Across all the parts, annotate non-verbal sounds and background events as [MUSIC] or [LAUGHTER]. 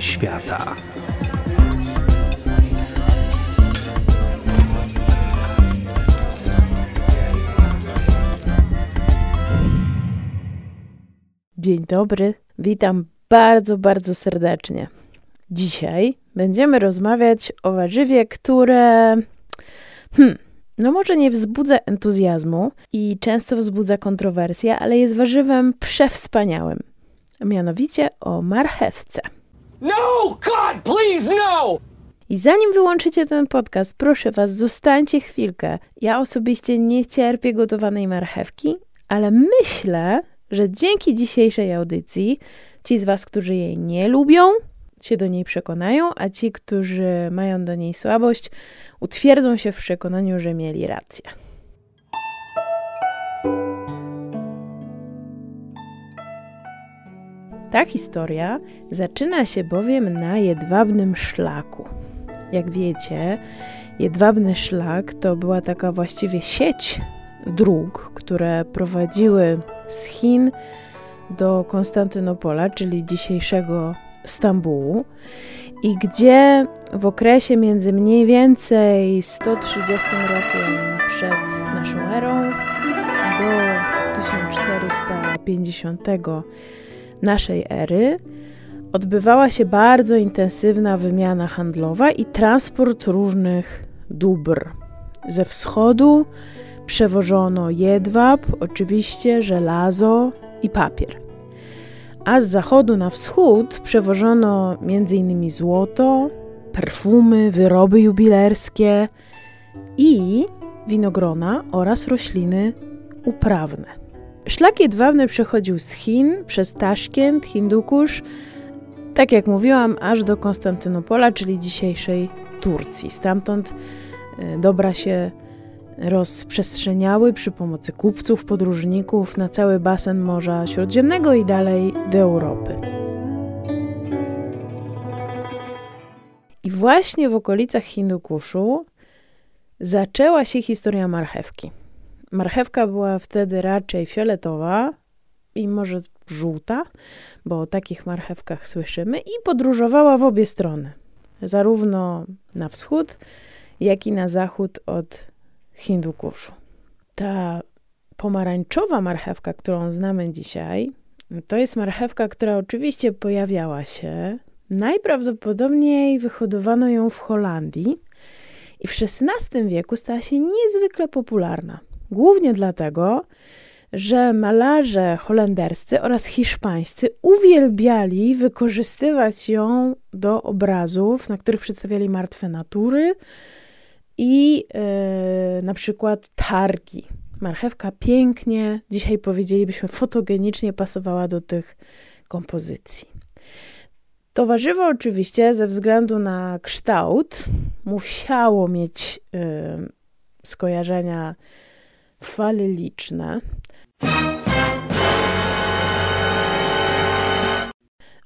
Świata. Dzień dobry, witam bardzo, bardzo serdecznie. Dzisiaj będziemy rozmawiać o warzywie, które hmm, no może nie wzbudza entuzjazmu i często wzbudza kontrowersje, ale jest warzywem przewspaniałym. Mianowicie o marchewce. No, God, please, no! I zanim wyłączycie ten podcast, proszę was, zostańcie chwilkę. Ja osobiście nie cierpię gotowanej marchewki, ale myślę, że dzięki dzisiejszej audycji ci z Was, którzy jej nie lubią, się do niej przekonają, a ci, którzy mają do niej słabość, utwierdzą się w przekonaniu, że mieli rację. Ta historia zaczyna się bowiem na jedwabnym szlaku. Jak wiecie, jedwabny szlak to była taka właściwie sieć dróg, które prowadziły z Chin do Konstantynopola, czyli dzisiejszego Stambułu, i gdzie w okresie między mniej więcej 130 rokiem przed naszą erą do 1450 naszej ery odbywała się bardzo intensywna wymiana handlowa i transport różnych dóbr ze wschodu Przewożono jedwab, oczywiście żelazo i papier. A z zachodu na wschód przewożono m.in. złoto, perfumy, wyroby jubilerskie i winogrona oraz rośliny uprawne. Szlak jedwabny przechodził z Chin przez Taszkent, Hindukusz, tak jak mówiłam, aż do Konstantynopola, czyli dzisiejszej Turcji. Stamtąd e, dobra się rozprzestrzeniały przy pomocy kupców, podróżników na cały basen Morza Śródziemnego i dalej do Europy. I właśnie w okolicach Hindukuszu zaczęła się historia marchewki. Marchewka była wtedy raczej fioletowa i może żółta, bo o takich marchewkach słyszymy, i podróżowała w obie strony, zarówno na wschód, jak i na zachód od Hindukuszu. Ta pomarańczowa marchewka, którą znamy dzisiaj, to jest marchewka, która oczywiście pojawiała się. Najprawdopodobniej wyhodowano ją w Holandii i w XVI wieku stała się niezwykle popularna. Głównie dlatego, że malarze holenderscy oraz hiszpańscy uwielbiali wykorzystywać ją do obrazów, na których przedstawiali martwe natury, i yy, na przykład targi. Marchewka pięknie, dzisiaj powiedzielibyśmy fotogenicznie pasowała do tych kompozycji. To warzywo oczywiście ze względu na kształt musiało mieć yy, skojarzenia faliliczne.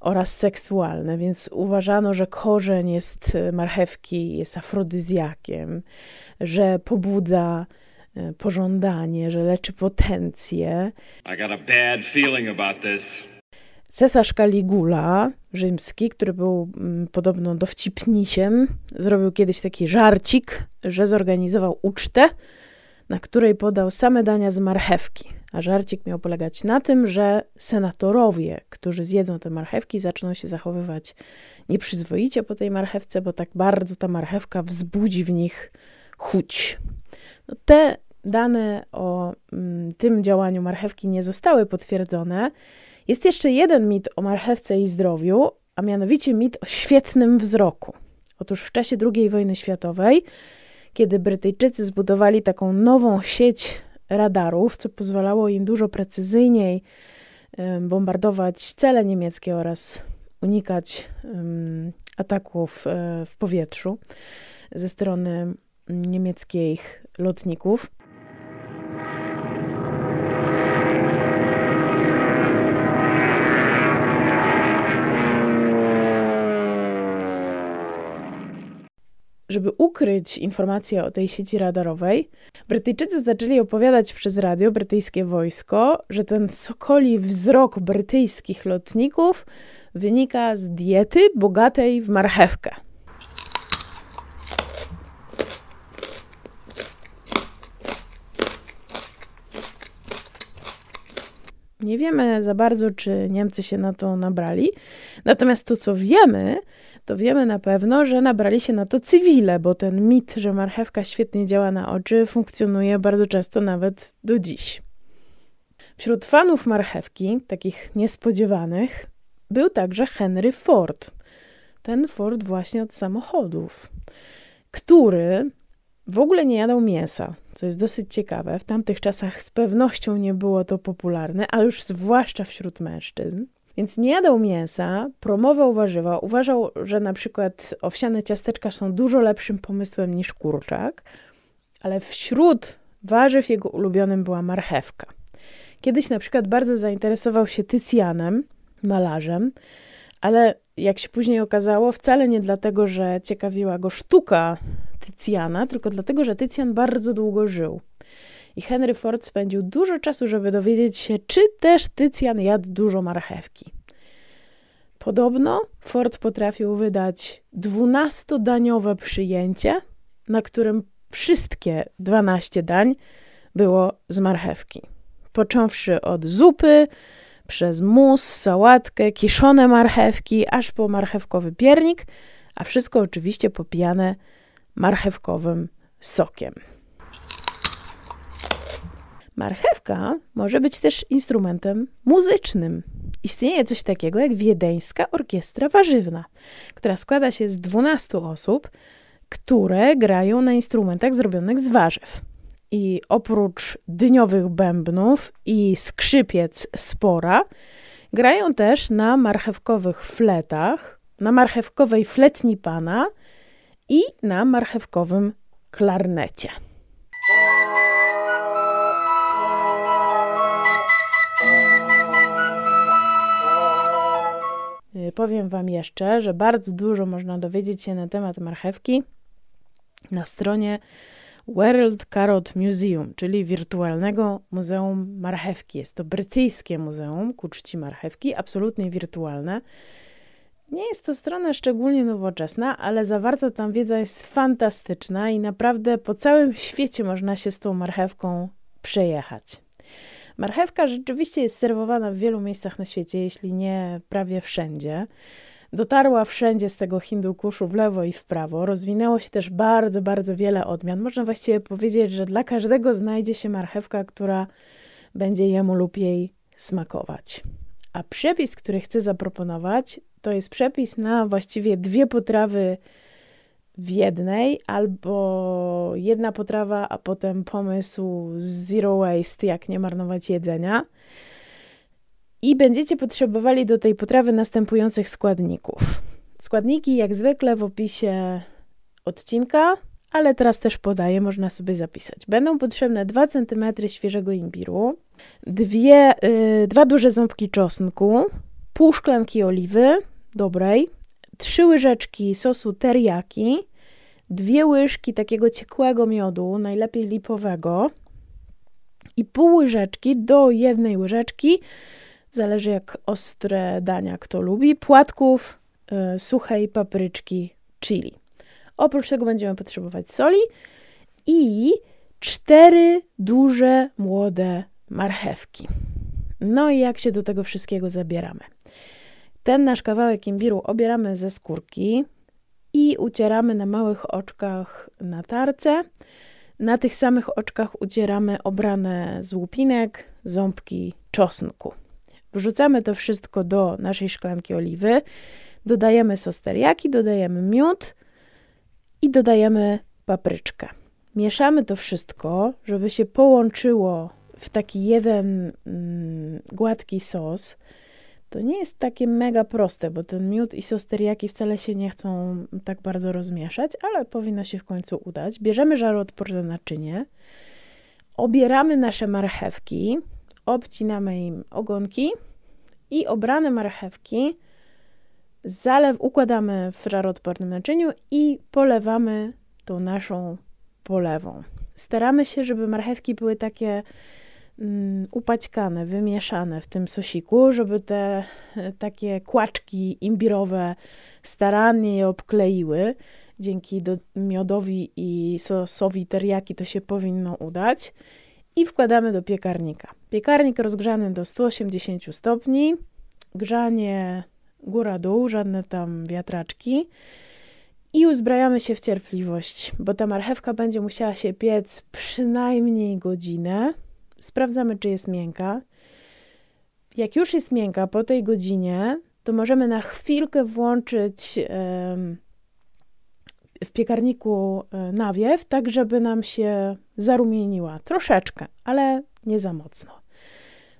oraz seksualne, więc uważano, że korzeń jest e, marchewki jest afrodyzjakiem, że pobudza e, pożądanie, że leczy potencję. Cesarz Caligula rzymski, który był mm, podobno dowcipnisiem, zrobił kiedyś taki żarcik, że zorganizował ucztę, na której podał same dania z marchewki. A żarcik miał polegać na tym, że senatorowie, którzy zjedzą te marchewki, zaczną się zachowywać nieprzyzwoicie po tej marchewce, bo tak bardzo ta marchewka wzbudzi w nich chuć. No, te dane o mm, tym działaniu marchewki nie zostały potwierdzone. Jest jeszcze jeden mit o marchewce i zdrowiu, a mianowicie mit o świetnym wzroku. Otóż w czasie II wojny światowej, kiedy Brytyjczycy zbudowali taką nową sieć radarów, co pozwalało im dużo precyzyjniej bombardować cele niemieckie oraz unikać ataków e, w powietrzu ze strony niemieckich lotników. Żeby ukryć informacje o tej sieci radarowej, Brytyjczycy zaczęli opowiadać przez radio brytyjskie wojsko, że ten sokoli wzrok brytyjskich lotników wynika z diety bogatej w marchewkę. Nie wiemy za bardzo, czy Niemcy się na to nabrali. Natomiast to, co wiemy, to wiemy na pewno, że nabrali się na to cywile, bo ten mit, że marchewka świetnie działa na oczy, funkcjonuje bardzo często nawet do dziś. Wśród fanów marchewki, takich niespodziewanych, był także Henry Ford. Ten Ford właśnie od samochodów, który w ogóle nie jadał mięsa, co jest dosyć ciekawe. W tamtych czasach z pewnością nie było to popularne, a już zwłaszcza wśród mężczyzn. Więc nie jadał mięsa, promował warzywa, uważał, że na przykład owsiane ciasteczka są dużo lepszym pomysłem niż kurczak, ale wśród warzyw jego ulubionym była marchewka. Kiedyś na przykład bardzo zainteresował się Tycjanem, malarzem, ale jak się później okazało, wcale nie dlatego, że ciekawiła go sztuka Tycjana, tylko dlatego, że Tycjan bardzo długo żył. I Henry Ford spędził dużo czasu, żeby dowiedzieć się, czy też Tycjan jadł dużo marchewki. Podobno Ford potrafił wydać dwunastodaniowe przyjęcie, na którym wszystkie 12 dań było z marchewki. Począwszy od zupy, przez mus, sałatkę, kiszone marchewki, aż po marchewkowy piernik, a wszystko oczywiście popijane marchewkowym sokiem. Marchewka może być też instrumentem muzycznym. Istnieje coś takiego jak Wiedeńska Orkiestra Warzywna, która składa się z 12 osób, które grają na instrumentach zrobionych z warzyw. I oprócz dyniowych bębnów i skrzypiec spora, grają też na marchewkowych fletach, na marchewkowej fletni pana i na marchewkowym klarnecie. Powiem Wam jeszcze, że bardzo dużo można dowiedzieć się na temat marchewki na stronie World Carrot Museum, czyli wirtualnego Muzeum Marchewki. Jest to brytyjskie muzeum ku czci marchewki, absolutnie wirtualne. Nie jest to strona szczególnie nowoczesna, ale zawarta tam wiedza jest fantastyczna i naprawdę po całym [LAUGHS] świecie można się z tą marchewką przejechać. Marchewka rzeczywiście jest serwowana w wielu miejscach na świecie, jeśli nie prawie wszędzie. Dotarła wszędzie z tego Hindukuszu w lewo i w prawo. Rozwinęło się też bardzo, bardzo wiele odmian. Można właściwie powiedzieć, że dla każdego znajdzie się marchewka, która będzie jemu lub jej smakować. A przepis, który chcę zaproponować, to jest przepis na właściwie dwie potrawy w jednej, albo jedna potrawa, a potem pomysł zero waste, jak nie marnować jedzenia. I będziecie potrzebowali do tej potrawy następujących składników. Składniki, jak zwykle, w opisie odcinka, ale teraz też podaję, można sobie zapisać. Będą potrzebne 2 cm świeżego imbiru, dwie, yy, dwa duże ząbki czosnku, pół szklanki oliwy dobrej, trzy łyżeczki sosu teriyaki, dwie łyżki takiego ciekłego miodu, najlepiej lipowego i pół łyżeczki do jednej łyżeczki, zależy jak ostre dania kto lubi, płatków y, suchej papryczki chili. Oprócz tego będziemy potrzebować soli i cztery duże młode marchewki. No i jak się do tego wszystkiego zabieramy? Ten nasz kawałek imbiru obieramy ze skórki i ucieramy na małych oczkach na tarce. Na tych samych oczkach ucieramy obrane z łupinek, ząbki czosnku. Wrzucamy to wszystko do naszej szklanki oliwy, dodajemy sos teriyaki, dodajemy miód i dodajemy papryczkę. Mieszamy to wszystko, żeby się połączyło w taki jeden mm, gładki sos. To nie jest takie mega proste, bo ten miód i sos teriyaki wcale się nie chcą tak bardzo rozmieszać, ale powinno się w końcu udać. Bierzemy żaroodporne naczynie, obieramy nasze marchewki, obcinamy im ogonki i obrane marchewki zalew układamy w żaroodpornym naczyniu i polewamy tą naszą polewą. Staramy się, żeby marchewki były takie mm, upaćkane, wymieszane w tym sosiku, żeby te e, takie kłaczki imbirowe starannie je obkleiły. Dzięki do, miodowi i sosowi teriyaki to się powinno udać. I wkładamy do piekarnika. Piekarnik rozgrzany do 180 stopni, grzanie góra-dół, żadne tam wiatraczki. I uzbrajamy się w cierpliwość, bo ta marchewka będzie musiała się piec przynajmniej godzinę. Sprawdzamy, czy jest miękka. Jak już jest miękka po tej godzinie, to możemy na chwilkę włączyć w piekarniku e, nawiew, tak żeby nam się zarumieniła. Troszeczkę, ale nie za mocno.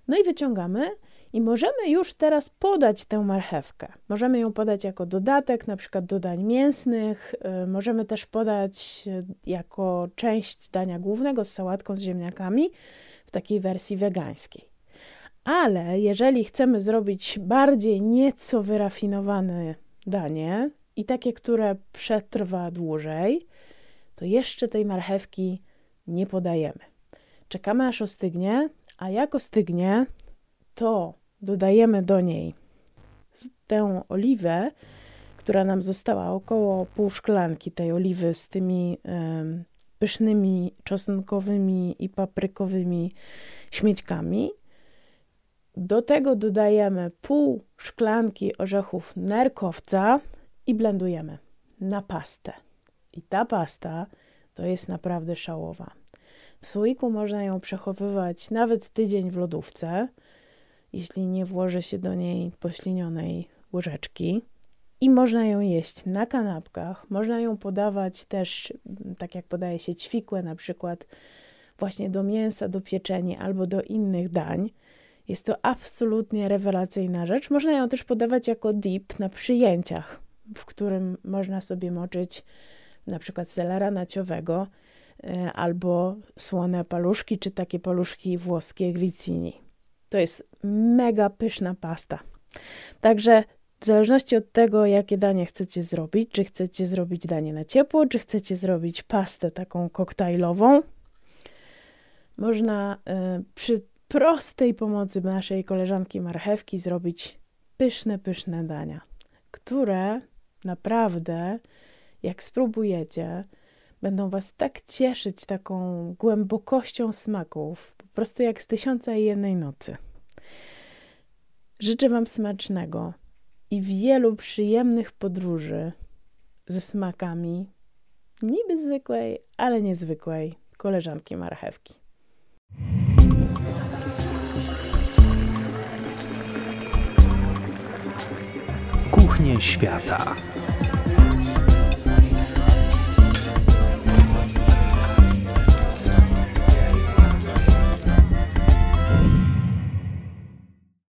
No i wyciągamy i możemy już teraz podać tę marchewkę. Możemy ją podać jako dodatek, na przykład do dań mięsnych. Y, możemy też podać y, jako część dania głównego z sałatką z ziemniakami w takiej wersji wegańskiej. Ale jeżeli chcemy zrobić bardziej nieco wyrafinowane danie i takie, które przetrwa dłużej, to jeszcze tej marchewki nie podajemy. Czekamy aż ostygnie, a jak ostygnie, to dodajemy do niej tę oliwę, która nam została około pół szklanki tej oliwy z tymi y, pysznymi czosnkowymi i paprykowymi śmiećkami. Do tego dodajemy pół szklanki orzechów nerkowca i blendujemy na pastę. I ta pasta to jest naprawdę szałowa. W słoiku można ją przechowywać nawet tydzień w lodówce jeśli nie włoży się do niej poślinionej łyżeczki. I można ją jeść na kanapkach, można ją podawać też, tak jak podaje się ćwikłe, na przykład właśnie do mięsa, do pieczeni albo do innych dań. Jest to absolutnie rewelacyjna rzecz. Można ją też podawać jako dip na przyjęciach, w którym można sobie moczyć na przykład selera naciowego e, albo słone paluszki, czy takie paluszki włoskie gricini. To jest mega pyszna pasta. Także w zależności od tego, jakie danie chcecie zrobić, czy chcecie zrobić danie na ciepło, czy chcecie zrobić pastę taką koktajlową, można y, przy prostej pomocy naszej koleżanki marchewki zrobić pyszne, pyszne dania, które naprawdę, jak spróbujecie, będą Was tak cieszyć taką głębokością smaków, prostu jak z tysiąca i jednej nocy. Życzę Wam smacznego i wielu przyjemnych podróży ze smakami niby zwykłej, ale niezwykłej koleżanki marchewki. Kuchnie świata.